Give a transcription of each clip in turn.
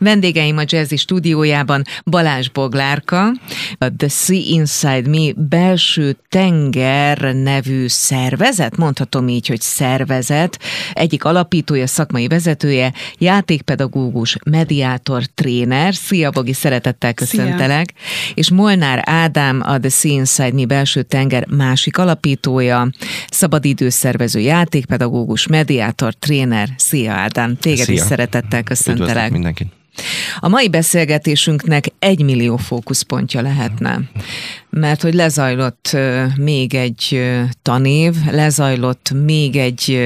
Vendégeim a Jazzy stúdiójában Balázs Boglárka, a The Sea Inside Me belső tenger nevű szervezet, mondhatom így, hogy szervezet, egyik alapítója, szakmai vezetője, játékpedagógus, mediátor, tréner. Szia, Bogi, szeretettel köszöntelek. Szia. És Molnár Ádám, a The Sea Inside Me belső tenger másik alapítója, szabadidőszervező, játékpedagógus, mediátor, tréner. Szia, Ádám, téged Szia. is szeretettel köszöntelek. Üdvözlök mindenkit. A mai beszélgetésünknek egy millió fókuszpontja lehetne, mert hogy lezajlott még egy tanév, lezajlott még egy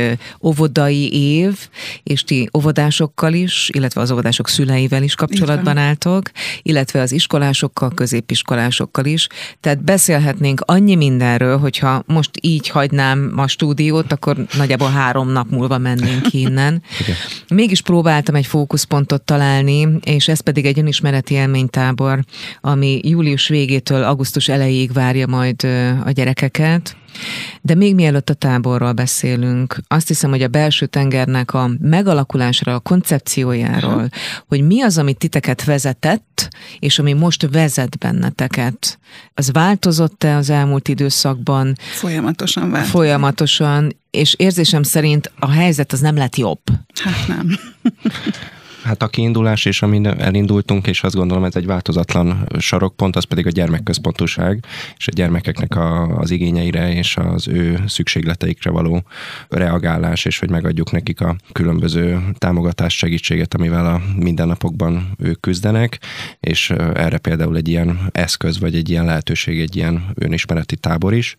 óvodai év, és ti óvodásokkal is, illetve az óvodások szüleivel is kapcsolatban álltok, illetve az iskolásokkal, középiskolásokkal is. Tehát beszélhetnénk annyi mindenről, hogyha most így hagynám a stúdiót, akkor nagyjából három nap múlva mennénk innen. Mégis próbáltam egy fókuszpontot találni, és ez pedig egy önismereti élménytábor, ami július végétől augusztus elejéig várja majd a gyerekeket. De még mielőtt a táborról beszélünk, azt hiszem, hogy a belső tengernek a megalakulásra, a koncepciójáról, Aha. hogy mi az, amit titeket vezetett, és ami most vezet benneteket, az változott-e az elmúlt időszakban? Folyamatosan változott. Folyamatosan, és érzésem szerint a helyzet az nem lett jobb. Hát nem. Hát a kiindulás és amin elindultunk, és azt gondolom ez egy változatlan sarokpont, az pedig a gyermekközpontúság, és a gyermekeknek a, az igényeire és az ő szükségleteikre való reagálás, és hogy megadjuk nekik a különböző támogatás, segítséget, amivel a mindennapokban ők küzdenek, és erre például egy ilyen eszköz, vagy egy ilyen lehetőség, egy ilyen önismereti tábor is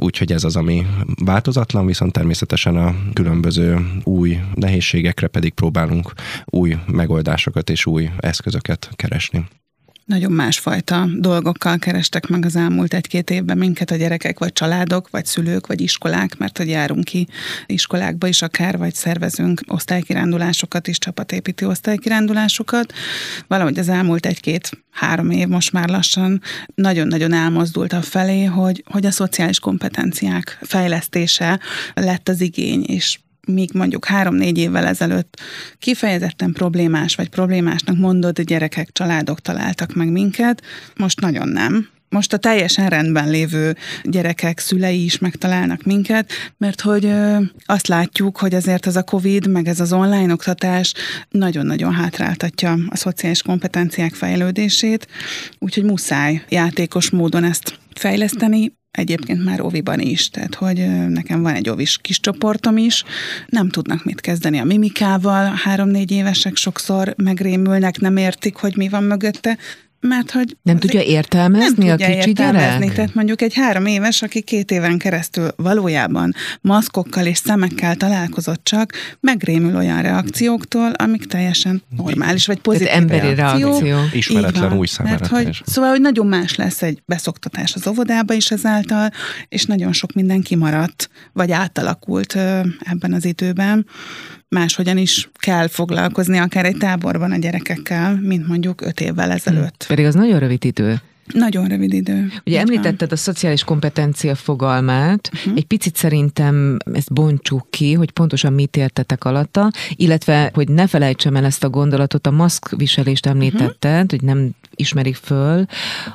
úgyhogy ez az, ami változatlan, viszont természetesen a különböző új nehézségekre pedig próbálunk új megoldásokat és új eszközöket keresni nagyon másfajta dolgokkal kerestek meg az elmúlt egy-két évben minket a gyerekek, vagy családok, vagy szülők, vagy iskolák, mert hogy járunk ki iskolákba is akár, vagy szervezünk osztálykirándulásokat is, csapatépítő osztálykirándulásokat. Valahogy az elmúlt egy-két három év most már lassan nagyon-nagyon elmozdult a felé, hogy, hogy a szociális kompetenciák fejlesztése lett az igény, és míg mondjuk három-négy évvel ezelőtt kifejezetten problémás vagy problémásnak mondott gyerekek, családok találtak meg minket, most nagyon nem. Most a teljesen rendben lévő gyerekek, szülei is megtalálnak minket, mert hogy azt látjuk, hogy azért az a COVID, meg ez az online oktatás nagyon-nagyon hátráltatja a szociális kompetenciák fejlődését, úgyhogy muszáj játékos módon ezt fejleszteni, egyébként már oviban is, tehát hogy nekem van egy ovis kis csoportom is, nem tudnak mit kezdeni a mimikával, három-négy évesek sokszor megrémülnek, nem értik, hogy mi van mögötte, mert hogy... Nem tudja értelmezni nem a tudja kicsi értelmezni. gyerek? Tehát mondjuk egy három éves, aki két éven keresztül valójában maszkokkal és szemekkel találkozott csak, megrémül olyan reakcióktól, amik teljesen normális, vagy pozitív Tehát emberi reakció. reakció. Ismeretlen új számára. Mert hogy, szóval, hogy nagyon más lesz egy beszoktatás az óvodába is ezáltal, és nagyon sok minden kimaradt, vagy átalakult ebben az időben máshogyan is kell foglalkozni, akár egy táborban a gyerekekkel, mint mondjuk öt évvel ezelőtt. Pedig az nagyon rövid idő. Nagyon rövid idő. Ugye említetted a szociális kompetencia fogalmát, uh-huh. egy picit szerintem ezt bontsuk ki, hogy pontosan mit értetek alatta, illetve, hogy ne felejtsem el ezt a gondolatot, a maszkviselést említetted, uh-huh. hogy nem ismerik föl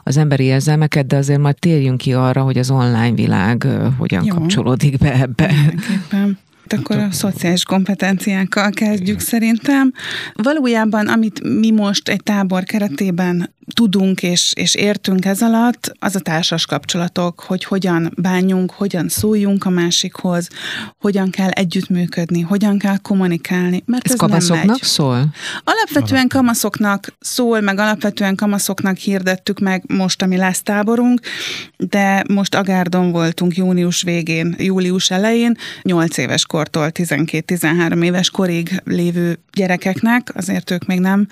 az emberi érzelmeket, de azért majd térjünk ki arra, hogy az online világ hogyan Jó. kapcsolódik be ebbe. Mindenképpen. Akkor a szociális kompetenciákkal kezdjük szerintem. Valójában, amit mi most egy tábor keretében tudunk és, és értünk ez alatt, az a társas kapcsolatok, hogy hogyan bánjunk, hogyan szóljunk a másikhoz, hogyan kell együttműködni, hogyan kell kommunikálni. Mert ez, ez kamaszoknak szól? Alapvetően kamaszoknak szól, meg alapvetően kamaszoknak hirdettük meg most, ami lesz táborunk, de most Agárdon voltunk június végén, július elején, 8 éves kortól 12-13 éves korig lévő gyerekeknek, azért ők még nem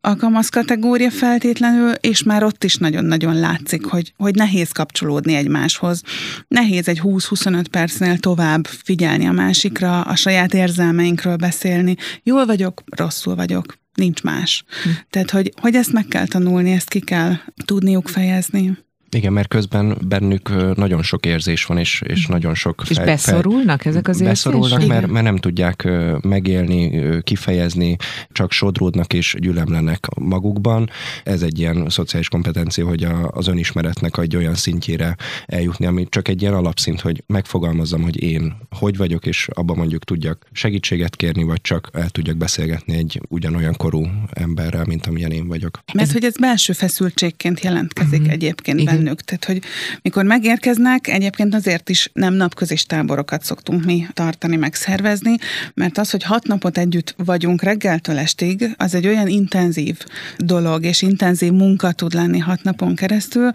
a kamasz kategória feltétlen, feltétlenül, és már ott is nagyon-nagyon látszik, hogy, hogy nehéz kapcsolódni egymáshoz. Nehéz egy 20-25 percnél tovább figyelni a másikra, a saját érzelmeinkről beszélni. Jól vagyok, rosszul vagyok, nincs más. Hm. Tehát, hogy, hogy ezt meg kell tanulni, ezt ki kell tudniuk fejezni. Igen, mert közben bennük nagyon sok érzés van, és, és nagyon sok... És beszorulnak ezek az Beszorulnak, érzések? mert, mert nem tudják megélni, kifejezni, csak sodródnak és gyülemlenek magukban. Ez egy ilyen szociális kompetencia, hogy a, az önismeretnek egy olyan szintjére eljutni, ami csak egy ilyen alapszint, hogy megfogalmazzam, hogy én hogy vagyok, és abban mondjuk tudjak segítséget kérni, vagy csak el tudjak beszélgetni egy ugyanolyan korú emberrel, mint amilyen én vagyok. Mert hogy ez belső feszültségként jelentkezik Mhm. egyébként Igen. bennük. Tehát, hogy mikor megérkeznek, egyébként azért is nem napközis táborokat szoktunk mi tartani, meg szervezni, mert az, hogy hat napot együtt vagyunk reggeltől estig, az egy olyan intenzív dolog, és intenzív munka tud lenni hat napon keresztül,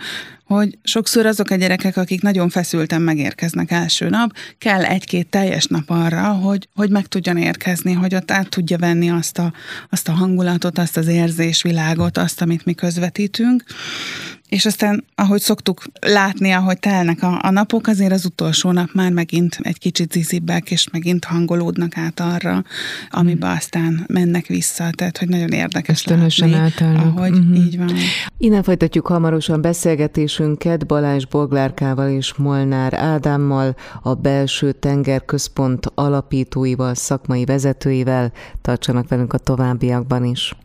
hogy sokszor azok a gyerekek, akik nagyon feszülten megérkeznek első nap, kell egy-két teljes nap arra, hogy, hogy meg tudjon érkezni, hogy ott át tudja venni azt a, azt a hangulatot, azt az érzésvilágot, azt, amit mi közvetítünk. És aztán, ahogy szoktuk látni, ahogy telnek a, a napok, azért az utolsó nap már megint egy kicsit zizibbek, és megint hangolódnak át arra, amiben aztán mennek vissza. Tehát, hogy nagyon érdekes Ösztönösen látni, átállnak. ahogy Mhm. így van. Innen folytatjuk hamarosan beszélgetésünket Balázs Boglárkával és Molnár Ádámmal, a Belső Tenger Központ alapítóival, szakmai vezetőivel. Tartsanak velünk a továbbiakban is.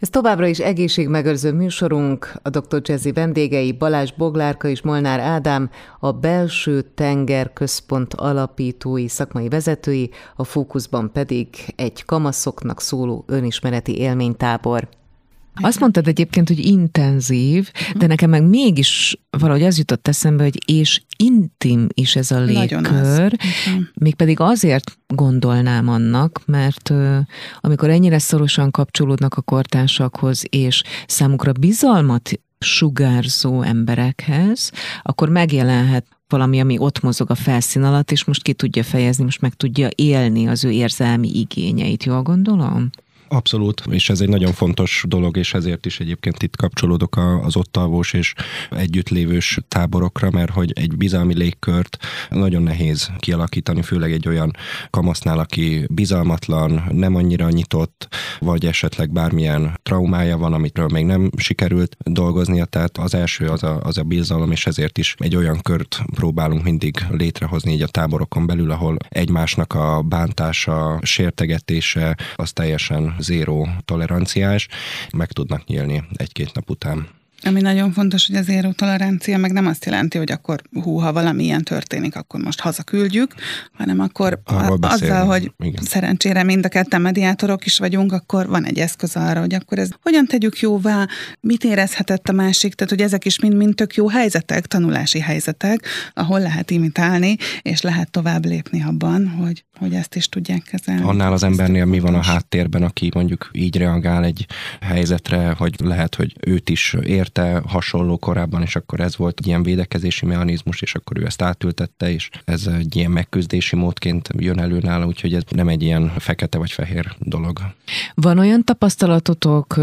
Ez továbbra is egészségmegőrző műsorunk, a Dr. Jazzy vendégei Balázs Boglárka és Molnár Ádám, a Belső Tenger Központ alapítói, szakmai vezetői, a fókuszban pedig egy kamaszoknak szóló önismereti élménytábor. Azt mondtad egyébként, hogy intenzív, de nekem meg mégis valahogy az jutott eszembe, hogy és intim is ez a légkör. Mégpedig azért gondolnám annak, mert amikor ennyire szorosan kapcsolódnak a kortársakhoz, és számukra bizalmat sugárzó emberekhez, akkor megjelenhet valami, ami ott mozog a felszín alatt, és most ki tudja fejezni, most meg tudja élni az ő érzelmi igényeit. Jól gondolom? Abszolút, és ez egy nagyon fontos dolog, és ezért is egyébként itt kapcsolódok az ott alvós és együttlévős táborokra, mert hogy egy bizalmi légkört nagyon nehéz kialakítani, főleg egy olyan kamasznál, aki bizalmatlan, nem annyira nyitott, vagy esetleg bármilyen traumája van, amitről még nem sikerült dolgoznia, tehát az első az a, az a bizalom, és ezért is egy olyan kört próbálunk mindig létrehozni így a táborokon belül, ahol egymásnak a bántása, sértegetése, az teljesen zéró toleranciás, meg tudnak nyílni egy-két nap után. Ami nagyon fontos, hogy az éró tolerancia meg nem azt jelenti, hogy akkor hú, ha valami ilyen történik, akkor most hazaküldjük, hanem akkor a, azzal, hogy igen. szerencsére mind a ketten mediátorok is vagyunk, akkor van egy eszköz arra, hogy akkor ez hogyan tegyük jóvá, mit érezhetett a másik, tehát hogy ezek is mind-mind tök jó helyzetek, tanulási helyzetek, ahol lehet imitálni, és lehet tovább lépni abban, hogy, hogy ezt is tudják kezelni. Annál az embernél mi van a háttérben, aki mondjuk így reagál egy helyzetre, hogy lehet, hogy őt is érte hasonló korábban, és akkor ez volt egy ilyen védekezési mechanizmus, és akkor ő ezt átültette, és ez egy ilyen megküzdési módként jön elő nála, úgyhogy ez nem egy ilyen fekete vagy fehér dolog. Van olyan tapasztalatotok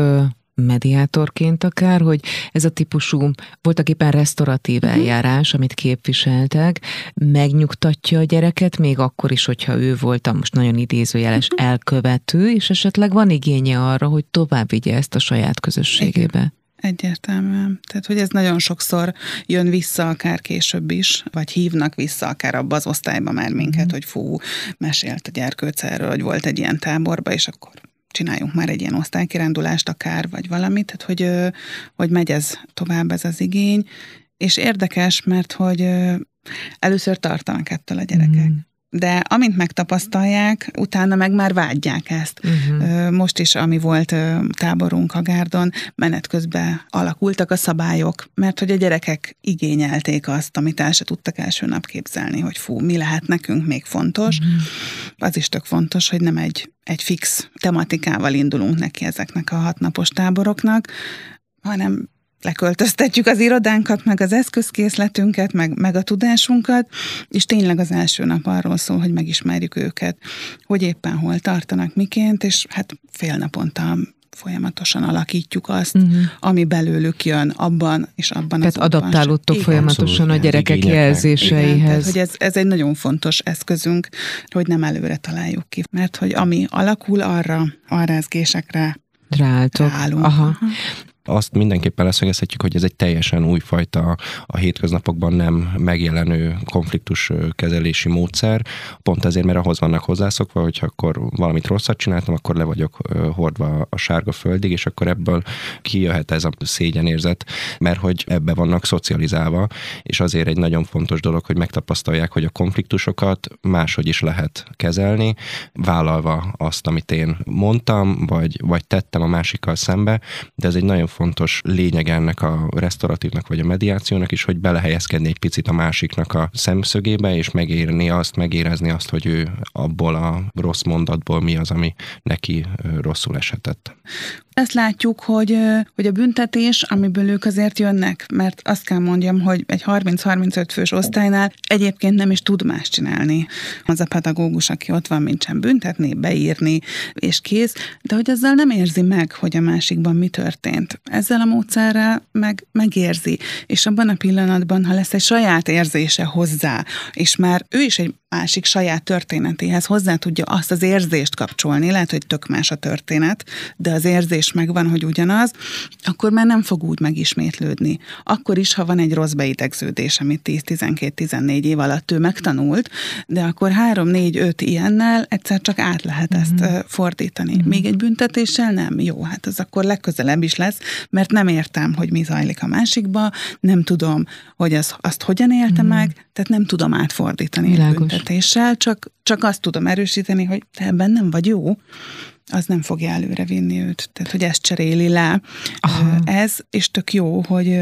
mediátorként akár, hogy ez a típusú voltak éppen restauratív eljárás, amit képviseltek, megnyugtatja a gyereket, még akkor is, hogyha ő volt a most nagyon idézőjeles elkövető, és esetleg van igénye arra, hogy tovább vigye ezt a saját közösségébe. Egyértelműen. Tehát, hogy ez nagyon sokszor jön vissza, akár később is, vagy hívnak vissza, akár abba az osztályba már minket, hogy fú, mesélt a gyerkőc erről, hogy volt egy ilyen táborba, és akkor csináljunk már egy ilyen osztálykirándulást akár, vagy valamit, tehát hogy, hogy megy ez tovább ez az igény, és érdekes, mert hogy először tartanak ettől a gyerekek. Mm. De amint megtapasztalják, utána meg már vágyják ezt. Ö, Most is, ami volt táborunk a Gárdon, menet közben alakultak a szabályok, mert hogy a gyerekek igényelték azt, amit el se tudtak első nap képzelni, hogy fú, mi lehet nekünk még fontos. Az is tök fontos, hogy nem egy, egy fix tematikával indulunk neki ezeknek a hatnapos táboroknak, hanem leköltöztetjük az irodánkat, meg az eszközkészletünket, meg, meg a tudásunkat, és tényleg az első nap arról szól, hogy megismerjük őket, hogy éppen hol tartanak, miként, és hát fél naponta folyamatosan alakítjuk azt, Mhm. ami belőlük jön abban és abban Tehát az adaptálódtok Igen. folyamatosan Abszolút, a gyerekek Igényeknek. Igen, tehát, jelzéseihez. hogy ez, ez egy nagyon fontos eszközünk, hogy nem előre találjuk ki. Mert hogy ami alakul arra, a rezgésekre Ráálltok. ráállunk. Aha. Azt mindenképpen leszögezhetjük, hogy ez egy teljesen újfajta, a hétköznapokban nem megjelenő konfliktus kezelési módszer, pont ezért, mert ahhoz vannak hozzászokva, hogyha akkor valamit rosszat csináltam, akkor le vagyok hordva a sárga földig, és akkor ebből kijöhet ez a szégyenérzet, mert hogy ebbe vannak szocializálva, és azért egy nagyon fontos dolog, hogy megtapasztalják, hogy a konfliktusokat máshogy is lehet kezelni, vállalva azt, amit én mondtam, vagy, vagy tettem a másikkal szembe, de ez egy nagyon fontos lényeg ennek a restauratívnak vagy a mediációnak is, hogy belehelyezkedni egy picit a másiknak a szemszögébe, és megérni azt, megérezni azt, hogy ő abból a rossz mondatból mi az, ami neki rosszul eshetett. Ezt látjuk, hogy, hogy a büntetés, amiből ők azért jönnek, mert azt kell mondjam, hogy egy 30-35 fős osztálynál egyébként nem is tud más csinálni. Az a pedagógus, aki ott van, mint sem büntetni, beírni, és kész, de hogy ezzel nem érzi meg, hogy a másikban mi történt. Ezzel a módszerrel meg, megérzi, és abban a pillanatban, ha lesz egy saját érzése hozzá, és már ő is egy másik saját történetéhez hozzá tudja azt az érzést kapcsolni, lehet, hogy tök más a történet, de az érzés megvan, hogy ugyanaz, akkor már nem fog úgy megismétlődni. Akkor is, ha van egy rossz beidegződés, amit 10-12-14 év alatt ő megtanult, de akkor 3-4-5 ilyennel egyszer csak át lehet ezt mm-hmm. fordítani. Mm-hmm. Még egy büntetéssel nem. Jó, hát az akkor legközelebb is lesz, mert nem értem, hogy mi zajlik a másikba, nem tudom, hogy az, azt hogyan élte mm-hmm. meg, tehát nem tudom átfordítani Világos büntetéssel, csak, csak azt tudom erősíteni, hogy te ebben nem vagy jó, az nem fogja előre vinni őt. Tehát, hogy ezt cseréli le. Aha. Ez, és tök jó, hogy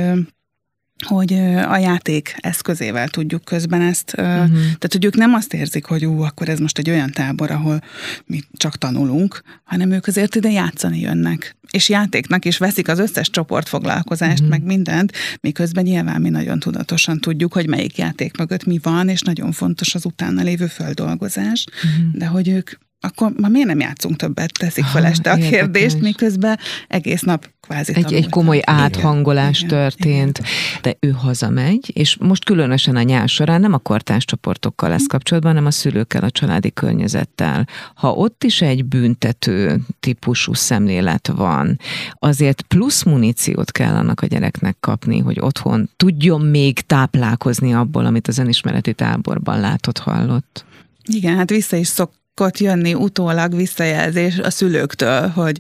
hogy a játék eszközével tudjuk közben ezt, uh-huh. tehát hogy ők nem azt érzik, hogy ú, akkor ez most egy olyan tábor, ahol mi csak tanulunk, hanem ők azért ide játszani jönnek. És játéknak is veszik az összes csoportfoglalkozást, uh-huh. meg mindent, miközben nyilván mi nagyon tudatosan tudjuk, hogy melyik játék mögött mi van, és nagyon fontos az utána lévő földolgozás, uh-huh. de hogy ők akkor ma miért nem játszunk többet, teszik fel este a kérdést, miközben egész nap kvázi egy, egy komoly áthangolás igen, történt, igen. de ő hazamegy, és most különösen a nyár során nem a kortárs csoportokkal lesz kapcsolatban, hanem a szülőkkel, a családi környezettel. Ha ott is egy büntető típusú szemlélet van, azért plusz muníciót kell annak a gyereknek kapni, hogy otthon tudjon még táplálkozni abból, amit az önismereti táborban látott, hallott. Igen, hát vissza is szok szokott jönni utólag visszajelzés a szülőktől, hogy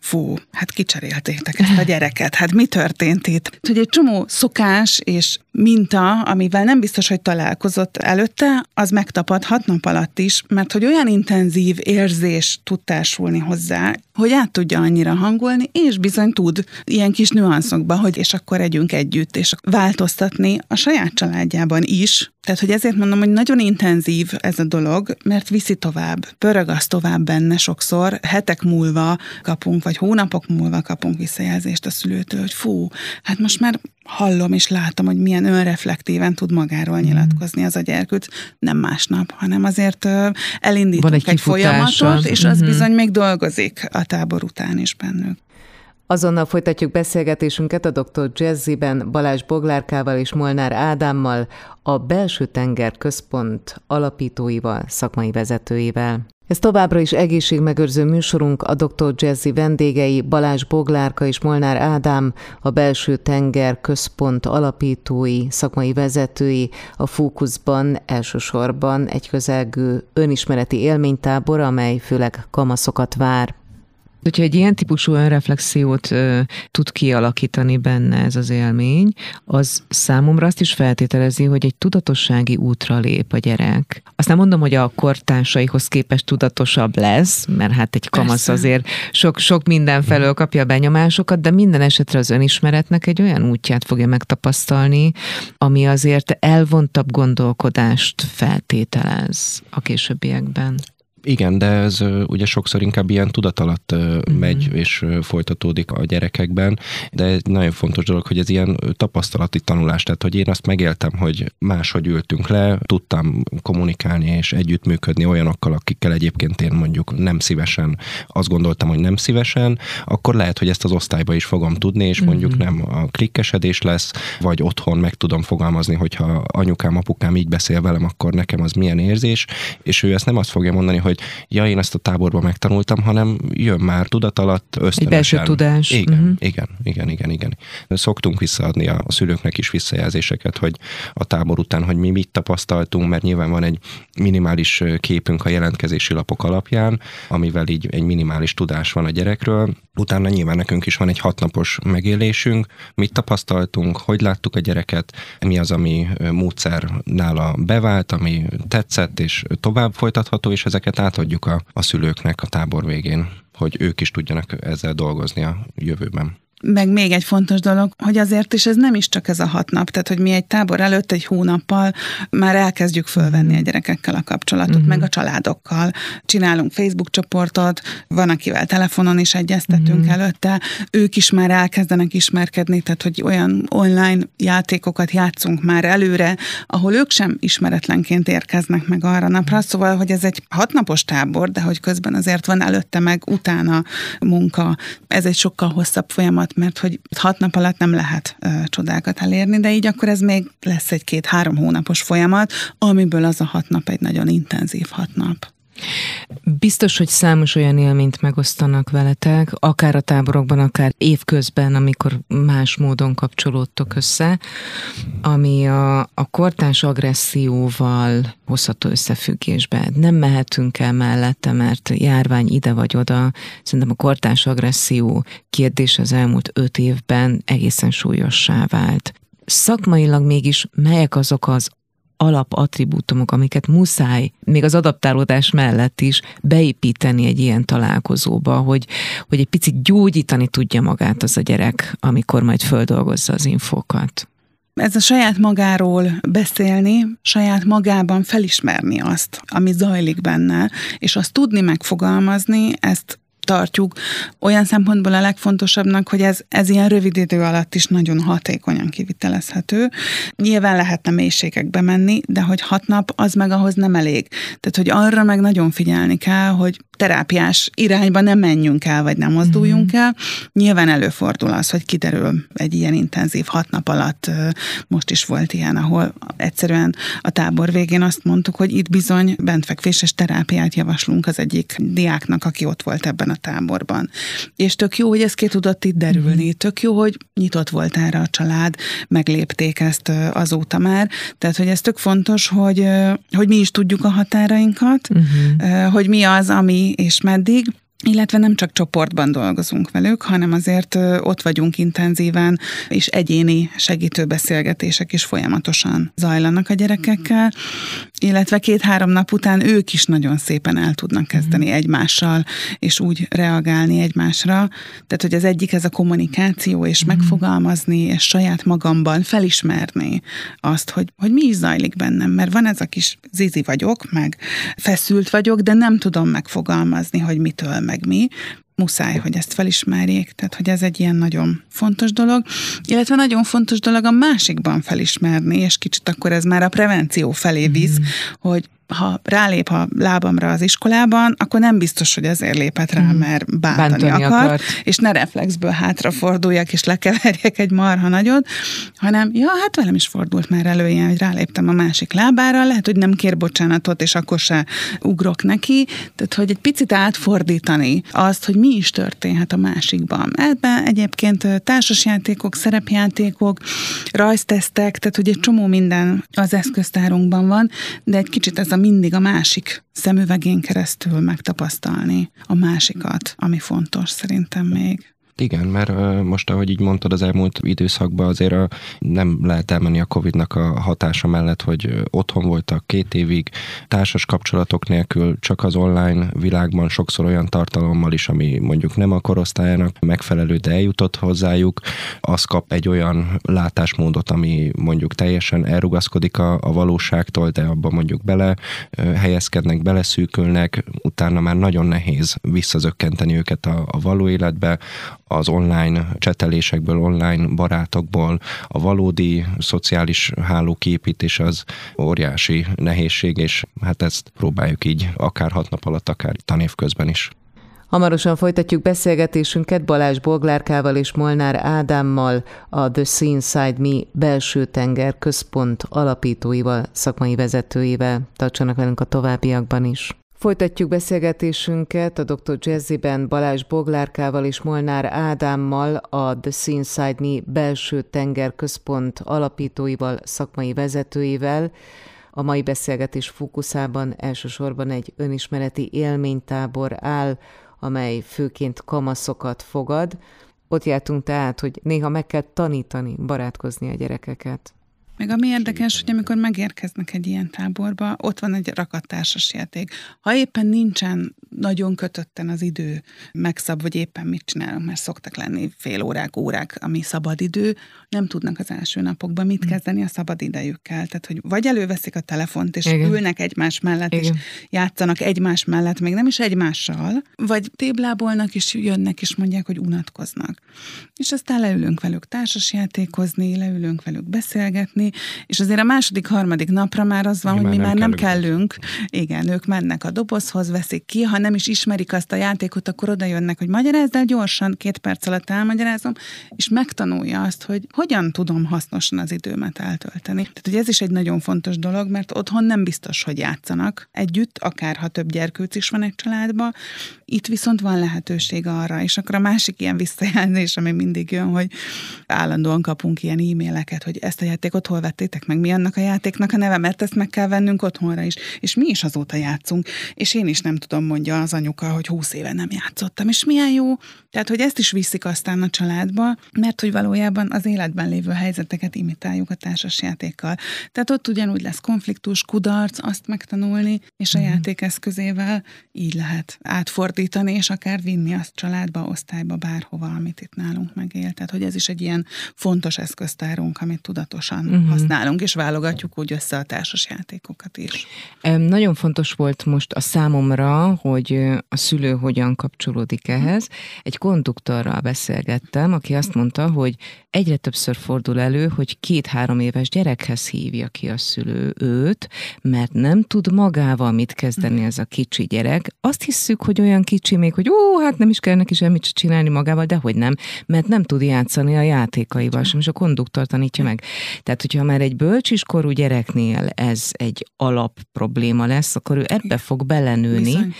fú, hát kicseréltétek ezt a gyereket, hát mi történt itt? Hogy egy csomó szokás és minta, amivel nem biztos, hogy találkozott előtte, az megtapad hat nap alatt is, mert hogy olyan intenzív érzés tud társulni hozzá, hogy át tudja annyira hangolni, és bizony tud ilyen kis nüanszokba, hogy és akkor együnk együtt, és változtatni a saját családjában is. Tehát, hogy ezért mondom, hogy nagyon intenzív ez a dolog, mert viszi tovább, pörög az tovább benne sokszor, hetek múlva kapunk, vagy hónapok múlva kapunk visszajelzést a szülőtől, hogy fú, hát most már hallom és látom, hogy milyen önreflektíven tud magáról mm. nyilatkozni az a gyerkőt, nem másnap, hanem azért elindítunk egy, egy folyamatot, és az uh-huh. bizony még dolgozik a tábor után is bennük. Azonnal folytatjuk beszélgetésünket a dr. Jazziben Balázs Boglárkával és Molnár Ádámmal, a Belső Tenger Központ alapítóival, szakmai vezetőivel. Ez továbbra is egészségmegőrző műsorunk, a Dr. Jazzy vendégei Balázs Boglárka és Molnár Ádám, a Belső Tenger Központ alapítói, szakmai vezetői, a fókuszban elsősorban egy közelgő önismereti élménytábor, amely főleg kamaszokat vár. Hogyha egy ilyen típusú önreflexiót ö, tud kialakítani benne ez az élmény, az számomra azt is feltételezi, hogy egy tudatossági útra lép a gyerek. Azt nem mondom, hogy a kortársaihoz képest tudatosabb lesz, mert hát egy kamasz Persze. azért sok, sok minden felől kapja a benyomásokat, de minden esetre az önismeretnek egy olyan útját fogja megtapasztalni, ami azért elvontabb gondolkodást feltételez a későbbiekben. Igen, de ez ugye sokszor inkább ilyen tudat alatt uh-huh. megy és folytatódik a gyerekekben, de egy nagyon fontos dolog, hogy ez ilyen tapasztalati tanulás, tehát hogy én azt megéltem, hogy máshogy ültünk le, tudtam kommunikálni és együttműködni olyanokkal, akikkel egyébként én mondjuk nem szívesen, azt gondoltam, hogy nem szívesen, akkor lehet, hogy ezt az osztályba is fogom tudni, és mondjuk uh-huh. nem a klikkesedés lesz, vagy otthon meg tudom fogalmazni, hogyha anyukám, apukám így beszél velem, akkor nekem az milyen érzés, és ő ezt nem azt fogja mondani, hogy hogy ja, én ezt a táborban megtanultam, hanem jön már tudat alatt ösztönösen. Egy belső tudás. Igen, uh-huh. igen, igen, igen, igen. Szoktunk visszaadni a szülőknek is visszajelzéseket, hogy a tábor után, hogy mi mit tapasztaltunk, mert nyilván van egy minimális képünk a jelentkezési lapok alapján, amivel így egy minimális tudás van a gyerekről. Utána nyilván nekünk is van egy hatnapos megélésünk, mit tapasztaltunk, hogy láttuk a gyereket, mi az, ami módszer nála bevált, ami tetszett, és tovább folytatható, és ezeket átadjuk a, a szülőknek a tábor végén, hogy ők is tudjanak ezzel dolgozni a jövőben. Meg még egy fontos dolog, hogy azért is ez nem is csak ez a hat nap, tehát hogy mi egy tábor előtt egy hónappal már elkezdjük fölvenni a gyerekekkel a kapcsolatot, uh-huh. meg a családokkal. Csinálunk Facebook csoportot, van, akivel telefonon is egyeztetünk uh-huh. előtte, ők is már elkezdenek ismerkedni, tehát hogy olyan online játékokat játszunk már előre, ahol ők sem ismeretlenként érkeznek meg arra napra, szóval, hogy ez egy hatnapos tábor, de hogy közben azért van előtte meg utána munka. Ez egy sokkal hosszabb folyamat, folyamat, mert hogy hat nap alatt nem lehet ö, csodákat elérni, de így akkor ez még lesz egy két-három hónapos folyamat, amiből az a hat nap egy nagyon intenzív hat nap. Biztos, hogy számos olyan élményt megosztanak veletek, akár a táborokban, akár évközben, amikor más módon kapcsolódtok össze, ami a, a kortárs agresszióval hozható összefüggésbe. Nem mehetünk el mellette, mert járvány ide vagy oda. Szerintem a kortárs agresszió kérdés az elmúlt öt évben egészen súlyossá vált szakmailag mégis melyek azok az alapattribútumok, amiket muszáj még az adaptálódás mellett is beépíteni egy ilyen találkozóba, hogy, hogy egy picit gyógyítani tudja magát az a gyerek, amikor majd földolgozza az infókat. Ez a saját magáról beszélni, saját magában felismerni azt, ami zajlik benne, és azt tudni megfogalmazni, ezt tartjuk olyan szempontból a legfontosabbnak, hogy ez, ez ilyen rövid idő alatt is nagyon hatékonyan kivitelezhető. Nyilván lehetne mélységekbe menni, de hogy hat nap, az meg ahhoz nem elég. Tehát, hogy arra meg nagyon figyelni kell, hogy terápiás irányba nem menjünk el, vagy nem mozduljunk mm-hmm. el. Nyilván előfordul az, hogy kiderül egy ilyen intenzív hat nap alatt, most is volt ilyen, ahol egyszerűen a tábor végén azt mondtuk, hogy itt bizony bentfekvéses terápiát javaslunk az egyik diáknak, aki ott volt ebben a táborban. És tök jó, hogy ez ki tudott itt derülni, mm-hmm. tök jó, hogy nyitott volt erre a család, meglépték ezt azóta már. Tehát, hogy ez tök fontos, hogy, hogy mi is tudjuk a határainkat, uh-huh. hogy mi az, ami és meddig, illetve nem csak csoportban dolgozunk velük, hanem azért ott vagyunk intenzíven, és egyéni segítőbeszélgetések is folyamatosan zajlanak a gyerekekkel, illetve két-három nap után ők is nagyon szépen el tudnak kezdeni mm. egymással, és úgy reagálni egymásra. Tehát, hogy az egyik ez a kommunikáció, és mm. megfogalmazni, és saját magamban felismerni azt, hogy, hogy mi is zajlik bennem, mert van ez a kis zizi vagyok, meg feszült vagyok, de nem tudom megfogalmazni, hogy mitől meg mi, muszáj, hogy ezt felismerjék, tehát hogy ez egy ilyen nagyon fontos dolog, illetve nagyon fontos dolog a másikban felismerni, és kicsit akkor ez már a prevenció felé visz, mm. hogy ha rálép a lábamra az iskolában, akkor nem biztos, hogy ezért lépett rá, hmm. mert bántani, bántani akar, akart. és ne reflexből hátraforduljak, és lekeverjek egy marha nagyot, hanem, ja, hát velem is fordult már elő ilyen, hogy ráléptem a másik lábára, lehet, hogy nem kér bocsánatot, és akkor se ugrok neki, tehát, hogy egy picit átfordítani azt, hogy mi is történhet a másikban. Ebben egyébként társasjátékok, szerepjátékok, rajztesztek, tehát, hogy egy csomó minden az eszköztárunkban van, de egy kicsit ez a mindig a másik szemüvegén keresztül megtapasztalni a másikat, ami fontos szerintem még. Igen, mert most, ahogy így mondtad, az elmúlt időszakban azért a, nem lehet elmenni a Covid-nak a hatása mellett, hogy otthon voltak két évig, társas kapcsolatok nélkül, csak az online világban sokszor olyan tartalommal is, ami mondjuk nem a korosztályának megfelelő, de eljutott hozzájuk, az kap egy olyan látásmódot, ami mondjuk teljesen elrugaszkodik a, a valóságtól, de abban mondjuk bele helyezkednek, beleszűkülnek, utána már nagyon nehéz visszazökkenteni őket a, a való életbe, az online csetelésekből, online barátokból a valódi szociális háló képítés az óriási nehézség, és hát ezt próbáljuk így akár hat nap alatt, akár tanév közben is. Hamarosan folytatjuk beszélgetésünket Balázs Boglárkával és Molnár Ádámmal, a The Sea Inside Me belső tenger központ alapítóival, szakmai vezetőivel. Tartsanak velünk a továbbiakban is. Folytatjuk beszélgetésünket a Dr. Jazzyben Balázs Boglárkával és Molnár Ádámmal, a The Seaside Me belső tenger központ alapítóival, szakmai vezetőivel. A mai beszélgetés fókuszában elsősorban egy önismereti élménytábor áll, amely főként kamaszokat fogad. Ott jártunk tehát, hogy néha meg kell tanítani, barátkozni a gyerekeket. Meg ami érdekes, hogy amikor megérkeznek egy ilyen táborba, ott van egy rakattársas játék. Ha éppen nincsen nagyon kötötten az idő megszab, vagy éppen mit csinálunk, mert szoktak lenni fél órák, órák, ami szabad idő, nem tudnak az első napokban mit hm. kezdeni a szabad idejükkel. Tehát, hogy vagy előveszik a telefont, és Igen. ülnek egymás mellett, Igen. és játszanak egymás mellett, még nem is egymással, vagy téblábolnak, és jönnek, és mondják, hogy unatkoznak. És aztán leülünk velük társasjátékozni, leülünk velük beszélgetni, és azért a második, harmadik napra már az van, mi hogy mi már nem kellünk. Igen, ők mennek a dobozhoz, veszik ki, ha nem is ismerik azt a játékot, akkor oda jönnek, hogy magyarázd el gyorsan, két perc alatt elmagyarázom, és megtanulja azt, hogy hogyan tudom hasznosan az időmet eltölteni. Tehát, hogy ez is egy nagyon fontos dolog, mert otthon nem biztos, hogy játszanak együtt, akár ha több gyerkőc is van egy családban, itt viszont van lehetőség arra, és akkor a másik ilyen visszajelzés, ami mindig jön, hogy állandóan kapunk ilyen e-maileket, hogy ezt a játékot hol vettétek meg, mi annak a játéknak a neve, mert ezt meg kell vennünk otthonra is. És mi is azóta játszunk, és én is nem tudom, mondja az anyuka, hogy húsz éve nem játszottam, és milyen jó. Tehát, hogy ezt is viszik aztán a családba, mert hogy valójában az életben lévő helyzeteket imitáljuk a társasjátékkal. Tehát ott ugyanúgy lesz konfliktus, kudarc, azt megtanulni, és a mm. játékeszközével így lehet átfordítani, és akár vinni azt családba, osztályba, bárhova, amit itt nálunk megél. Tehát, hogy ez is egy ilyen fontos eszköztárunk, amit tudatosan mm-hmm használunk, és válogatjuk úgy össze a társas játékokat is. Nagyon fontos volt most a számomra, hogy a szülő hogyan kapcsolódik ehhez. Egy konduktorral beszélgettem, aki azt mondta, hogy egyre többször fordul elő, hogy két-három éves gyerekhez hívja ki a szülő őt, mert nem tud magával mit kezdeni ez a kicsi gyerek. Azt hisszük, hogy olyan kicsi még, hogy ó, hát nem is kell neki semmit csinálni magával, de hogy nem, mert nem tud játszani a játékaival sem, és a konduktor tanítja meg. Tehát, hogyha már egy bölcsiskorú gyereknél ez egy alap probléma lesz, akkor ő ebbe fog belenőni. Bizony.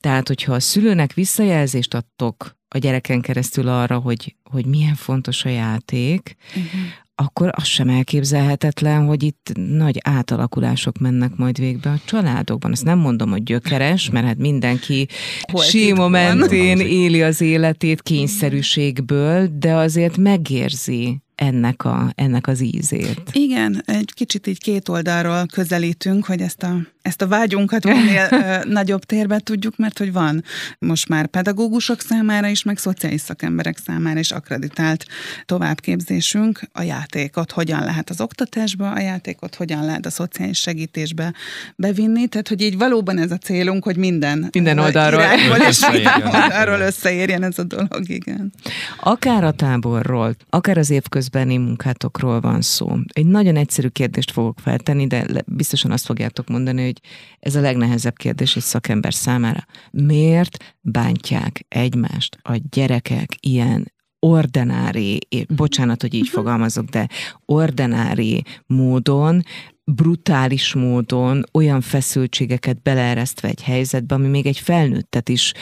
Tehát, hogyha a szülőnek visszajelzést adtok a gyereken keresztül arra, hogy, hogy milyen fontos a játék, uh-huh akkor az sem elképzelhetetlen, hogy itt nagy átalakulások mennek majd végbe a családokban. Azt nem mondom, hogy gyökeres, mert hát mindenki síma mentén éli az életét kényszerűségből, de azért megérzi ennek, a, ennek az ízét. Igen, egy kicsit így két oldalról közelítünk, hogy ezt a, ezt a vágyunkat minél nagyobb térbe tudjuk, mert hogy van most már pedagógusok számára is, meg szociális szakemberek számára is akreditált továbbképzésünk. A játékot hogyan lehet az oktatásba, a játékot hogyan lehet a szociális segítésbe bevinni, tehát hogy így valóban ez a célunk, hogy minden, minden oldalról, és minden oldalról összeérjen ez a dolog, igen. Akár a táborról, akár az évköz közbeni munkátokról van szó. Egy nagyon egyszerű kérdést fogok feltenni, de biztosan azt fogjátok mondani, hogy ez a legnehezebb kérdés egy szakember számára. Miért bántják egymást a gyerekek ilyen ordinári, bocsánat, hogy így mhm. fogalmazok, de ordinári módon, brutális módon olyan feszültségeket beleeresztve egy helyzetbe, ami még egy felnőttet is,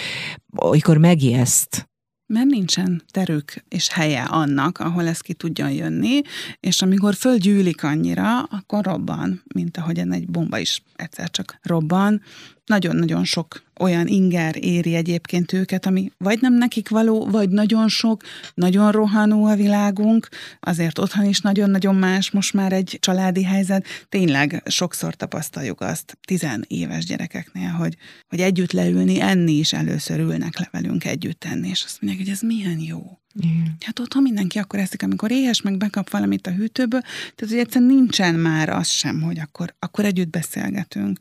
olykor megijeszt, mert nincsen terük és helye annak, ahol ez ki tudjon jönni, és amikor fölgyűlik annyira, akkor robban, mint ahogyan egy bomba is egyszer csak robban, nagyon-nagyon sok olyan inger éri egyébként őket, ami vagy nem nekik való, vagy nagyon sok, nagyon rohanó a világunk, azért otthon is nagyon-nagyon más most már egy családi helyzet. Tényleg sokszor tapasztaljuk azt tizenéves gyerekeknél, hogy, hogy együtt leülni, enni is először ülnek le velünk együtt enni, és azt mondják, hogy ez milyen jó. Igen. Hát otthon mindenki akkor eszik, amikor éhes, meg bekap valamit a hűtőből, tehát hogy egyszerűen nincsen már az sem, hogy akkor, akkor együtt beszélgetünk.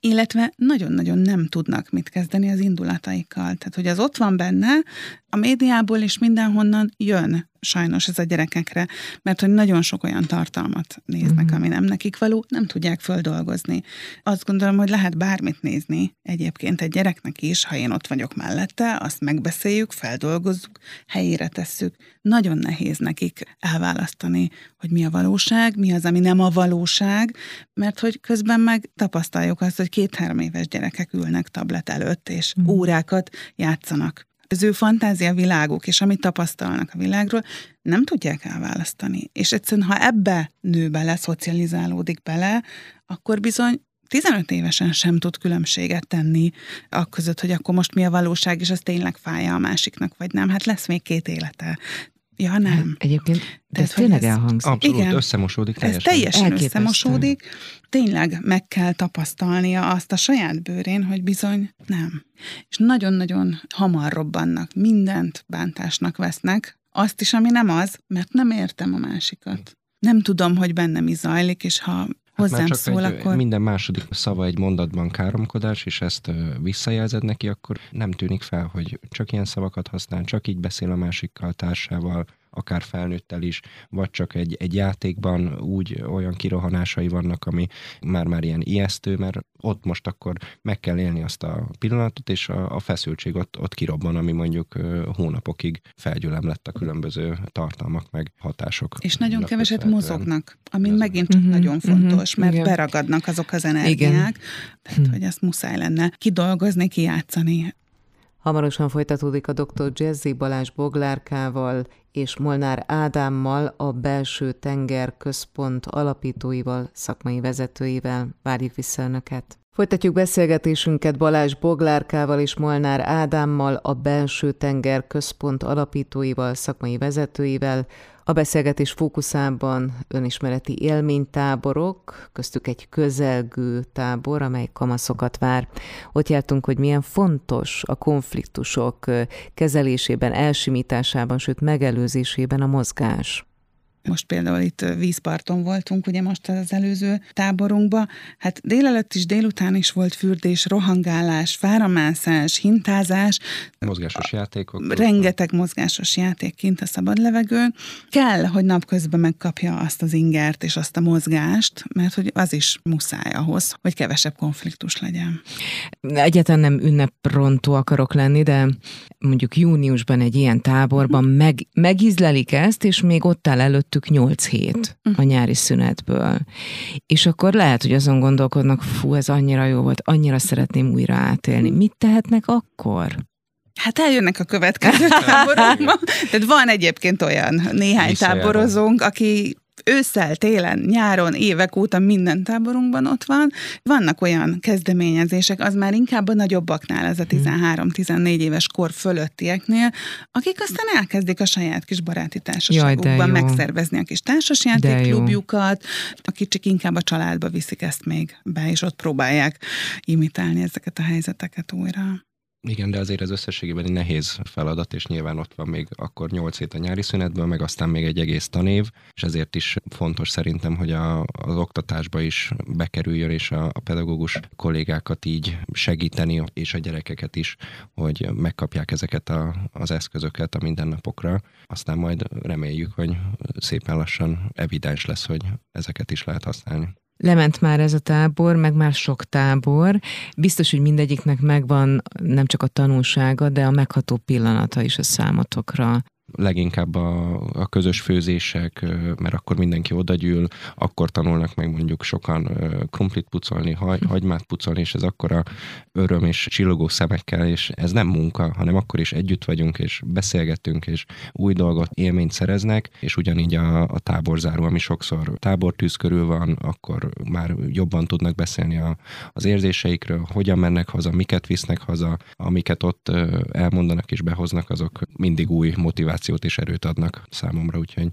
Illetve nagyon-nagyon nem tudnak mit kezdeni az indulataikkal. Tehát, hogy az ott van benne, a médiából is mindenhonnan jön sajnos ez a gyerekekre, mert hogy nagyon sok olyan tartalmat néznek, uh-huh. ami nem nekik való, nem tudják földolgozni. Azt gondolom, hogy lehet bármit nézni egyébként egy gyereknek is, ha én ott vagyok mellette, azt megbeszéljük, feldolgozzuk, helyére tesszük. Nagyon nehéz nekik elválasztani, hogy mi a valóság, mi az, ami nem a valóság, mert hogy közben meg tapasztaljuk azt, hogy két-három éves gyerekek ülnek tablet előtt, és uh-huh. órákat játszanak az ő fantázia világuk, és amit tapasztalnak a világról, nem tudják elválasztani. És egyszerűen, ha ebbe nő bele, szocializálódik bele, akkor bizony 15 évesen sem tud különbséget tenni a között, hogy akkor most mi a valóság, és az tényleg fája a másiknak, vagy nem. Hát lesz még két élete. Ja, nem. Hát egyébként, de ez tényleg ez, elhangzik. Abszolút, igen, összemosódik teljesen. Ez teljesen összemosódik. Tényleg meg kell tapasztalnia azt a saját bőrén, hogy bizony nem. És nagyon-nagyon hamar robbannak, mindent bántásnak vesznek, azt is, ami nem az, mert nem értem a másikat. Nem tudom, hogy bennem is zajlik, és ha hozzám csak szól, egy, akkor... Minden második szava egy mondatban káromkodás, és ezt visszajelzed neki, akkor nem tűnik fel, hogy csak ilyen szavakat használ, csak így beszél a másikkal, társával, akár felnőttel is, vagy csak egy, egy játékban úgy olyan kirohanásai vannak, ami már-már ilyen ijesztő, mert ott most akkor meg kell élni azt a pillanatot, és a, a feszültség ott, ott kirobban, ami mondjuk hónapokig felgyülem lett a különböző tartalmak, meg hatások. És nagyon keveset mozognak, ami megint csak uh-huh, nagyon fontos, uh-huh, mert igen. beragadnak azok az energiák, igen. tehát hm. hogy ezt muszáj lenne kidolgozni, kijátszani. Hamarosan folytatódik a dr. Jazzy Balázs Boglárkával és Molnár Ádámmal, a Belső Tenger Központ alapítóival, szakmai vezetőivel. Várjuk vissza Önöket! Folytatjuk beszélgetésünket Balázs Boglárkával és Molnár Ádámmal, a Belső Tenger Központ alapítóival, szakmai vezetőivel, a beszélgetés fókuszában önismereti élménytáborok, köztük egy közelgő tábor, amely kamaszokat vár. Ott jártunk, hogy milyen fontos a konfliktusok kezelésében, elsimításában, sőt megelőzésében a mozgás. Most például itt vízparton voltunk, ugye most az előző táborunkban. Hát délelőtt is, délután is volt fürdés, rohangálás, fáramászás, hintázás. Mozgásos játékok. Rengeteg mozgásos játék kint a szabad levegőn. Kell, hogy napközben megkapja azt az ingert és azt a mozgást, mert hogy az is muszáj ahhoz, hogy kevesebb konfliktus legyen. Egyetlen nem ünneprontó akarok lenni, de mondjuk júniusban egy ilyen táborban meg, megízlelik ezt, és még ott áll előtt előttük 8 hét a nyári szünetből. És akkor lehet, hogy azon gondolkodnak, fú, ez annyira jó volt, annyira szeretném újra átélni. Mit tehetnek akkor? Hát eljönnek a következő táborokba. Tehát van egyébként olyan néhány táborozónk, aki ősszel, télen, nyáron, évek óta minden táborunkban ott van. Vannak olyan kezdeményezések, az már inkább a nagyobbaknál, ez a 13-14 éves kor fölöttieknél, akik aztán elkezdik a saját kis baráti társaságukban megszervezni a kis társasjátékklubjukat, a kicsik inkább a családba viszik ezt még be, és ott próbálják imitálni ezeket a helyzeteket újra. Igen, de azért az összességében egy nehéz feladat, és nyilván ott van még akkor 8 hét a nyári szünetből, meg aztán még egy egész tanév, és ezért is fontos szerintem, hogy a, az oktatásba is bekerüljön, és a, a pedagógus kollégákat így segíteni, és a gyerekeket is, hogy megkapják ezeket a, az eszközöket a mindennapokra. Aztán majd reméljük, hogy szépen lassan evidens lesz, hogy ezeket is lehet használni. Lement már ez a tábor, meg már sok tábor. Biztos, hogy mindegyiknek megvan nem csak a tanulsága, de a megható pillanata is a számotokra leginkább a, a közös főzések, mert akkor mindenki odagyűl, akkor tanulnak meg mondjuk sokan krumplit pucolni, hagy, hagymát pucolni, és ez akkor a öröm és csillogó szemekkel, és ez nem munka, hanem akkor is együtt vagyunk, és beszélgetünk, és új dolgot, élményt szereznek, és ugyanígy a, a táborzáró, ami sokszor tábortűz körül van, akkor már jobban tudnak beszélni a, az érzéseikről, hogyan mennek haza, miket visznek haza, amiket ott elmondanak és behoznak, azok mindig új motiváció motivációt és erőt adnak számomra, úgyhogy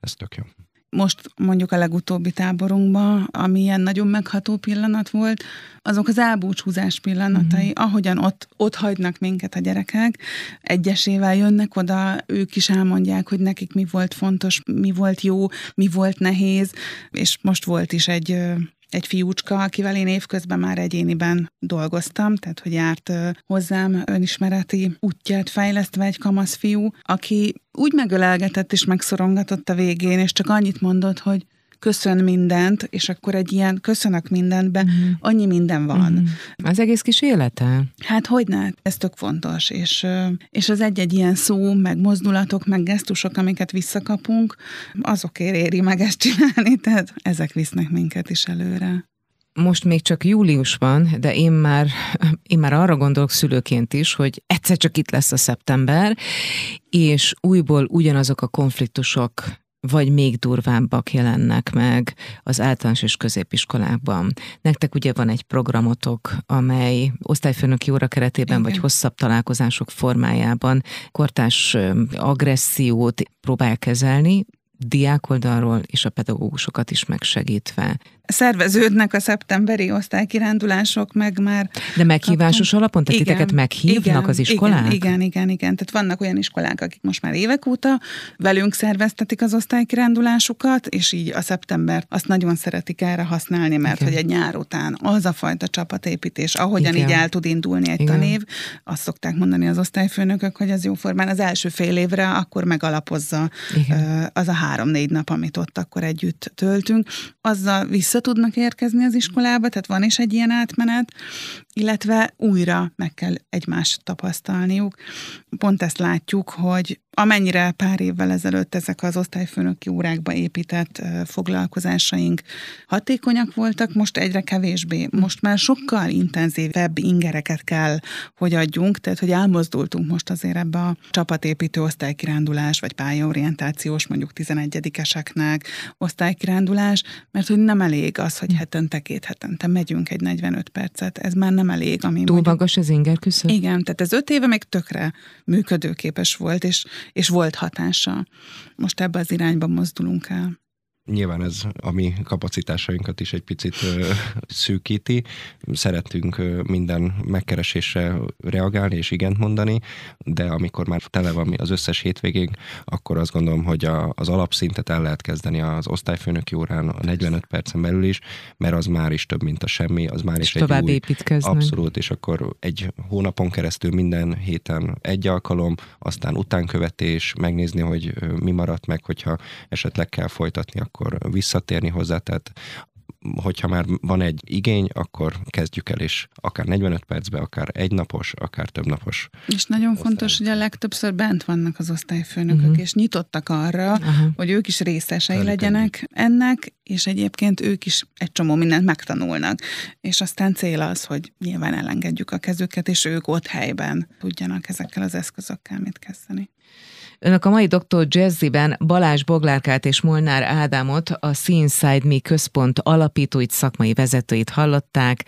ez tök jó. Most mondjuk a legutóbbi táborunkban, ami ilyen nagyon megható pillanat volt, azok az elbúcsúzás pillanatai, mm-hmm. ahogyan ott, ott hagynak minket a gyerekek, egyesével jönnek oda, ők is elmondják, hogy nekik mi volt fontos, mi volt jó, mi volt nehéz, és most volt is egy egy fiúcska, akivel én évközben már egyéniben dolgoztam, tehát hogy járt hozzám önismereti útját fejlesztve egy kamasz fiú, aki úgy megölelgetett és megszorongatott a végén, és csak annyit mondott, hogy köszön mindent, és akkor egy ilyen köszönök mindenben, uh-huh. annyi minden van. Uh-huh. Az egész kis élete? Hát hogy ne, ez tök fontos, és, és az egy-egy ilyen szó, meg mozdulatok, meg gesztusok, amiket visszakapunk, azokért éri meg ezt csinálni, tehát ezek visznek minket is előre most még csak július van, de én már, én már arra gondolok szülőként is, hogy egyszer csak itt lesz a szeptember, és újból ugyanazok a konfliktusok vagy még durvábbak jelennek meg az általános és középiskolákban. Nektek ugye van egy programotok, amely osztályfőnöki óra keretében, Igen. vagy hosszabb találkozások formájában kortás agressziót próbál kezelni, diákoldalról és a pedagógusokat is megsegítve szerveződnek a szeptemberi osztálykirándulások, meg már... De meghívásos kaptam. alapon? Tehát igen, titeket meghívnak igen, az iskolák? Igen, igen, igen, igen. Tehát vannak olyan iskolák, akik most már évek óta velünk szerveztetik az osztálykirándulásukat, és így a szeptember azt nagyon szeretik erre használni, mert igen. hogy egy nyár után az a fajta csapatépítés, ahogyan igen. így el tud indulni egy igen. tanév, azt szokták mondani az osztályfőnökök, hogy az jóformán az első fél évre akkor megalapozza igen. az a három-négy nap, amit ott akkor együtt töltünk. Azzal vissza vissza tudnak érkezni az iskolába, tehát van is egy ilyen átmenet, illetve újra meg kell egymást tapasztalniuk. Pont ezt látjuk, hogy amennyire pár évvel ezelőtt ezek az osztályfőnöki órákba épített foglalkozásaink hatékonyak voltak, most egyre kevésbé. Most már sokkal intenzívebb ingereket kell, hogy adjunk, tehát hogy elmozdultunk most azért ebbe a csapatépítő osztálykirándulás, vagy pályaorientációs, mondjuk 11-eseknek osztálykirándulás, mert hogy nem elég az, hogy hetente, két hetente megyünk egy 45 percet, ez már nem elég. Ami Túl mondjuk, magas az inger küszöb? Igen, tehát ez öt éve még tökre működőképes volt, és és volt hatása. Most ebbe az irányba mozdulunk el. Nyilván ez a mi kapacitásainkat is egy picit ö, szűkíti. Szeretünk ö, minden megkeresésre reagálni és igent mondani, de amikor már tele van az összes hétvégén, akkor azt gondolom, hogy a, az alapszintet el lehet kezdeni az osztályfőnöki órán a 45 percen belül is, mert az már is több, mint a semmi, az már és is egy új, építkezni. Abszolút, és akkor egy hónapon keresztül minden héten egy alkalom, aztán utánkövetés, megnézni, hogy mi maradt meg, hogyha esetleg kell folytatni, akkor visszatérni hozzá, tehát hogyha már van egy igény, akkor kezdjük el, és akár 45 percbe, akár egy napos, akár több napos. És nagyon osztály. fontos, hogy a legtöbbször bent vannak az osztályfőnökök, uh-huh. és nyitottak arra, uh-huh. hogy ők is részesei Felük legyenek ennek, és egyébként ők is egy csomó mindent megtanulnak. És aztán cél az, hogy nyilván elengedjük a kezüket, és ők ott helyben tudjanak ezekkel az eszközökkel mit kezdeni. Önök a mai Dr. Jazziben Balázs Boglárkát és Molnár Ádámot, a Seenside Me központ alapítóit, szakmai vezetőit hallották.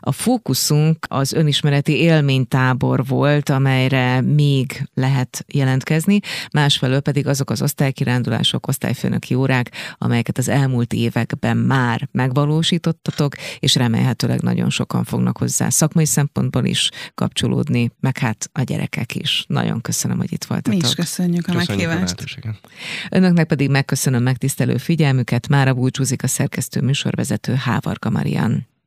A fókuszunk az önismereti élménytábor volt, amelyre még lehet jelentkezni, másfelől pedig azok az osztálykirándulások, osztályfőnöki órák, amelyeket az elmúlt években már megvalósítottatok, és remélhetőleg nagyon sokan fognak hozzá szakmai szempontból is kapcsolódni, meg hát a gyerekek is. Nagyon köszönöm, hogy itt voltatok. Mi is köszönjük. Köszönjük a meghívást. A Önöknek pedig megköszönöm megtisztelő figyelmüket. Mára búcsúzik a szerkesztő műsorvezető Hávarka Marian.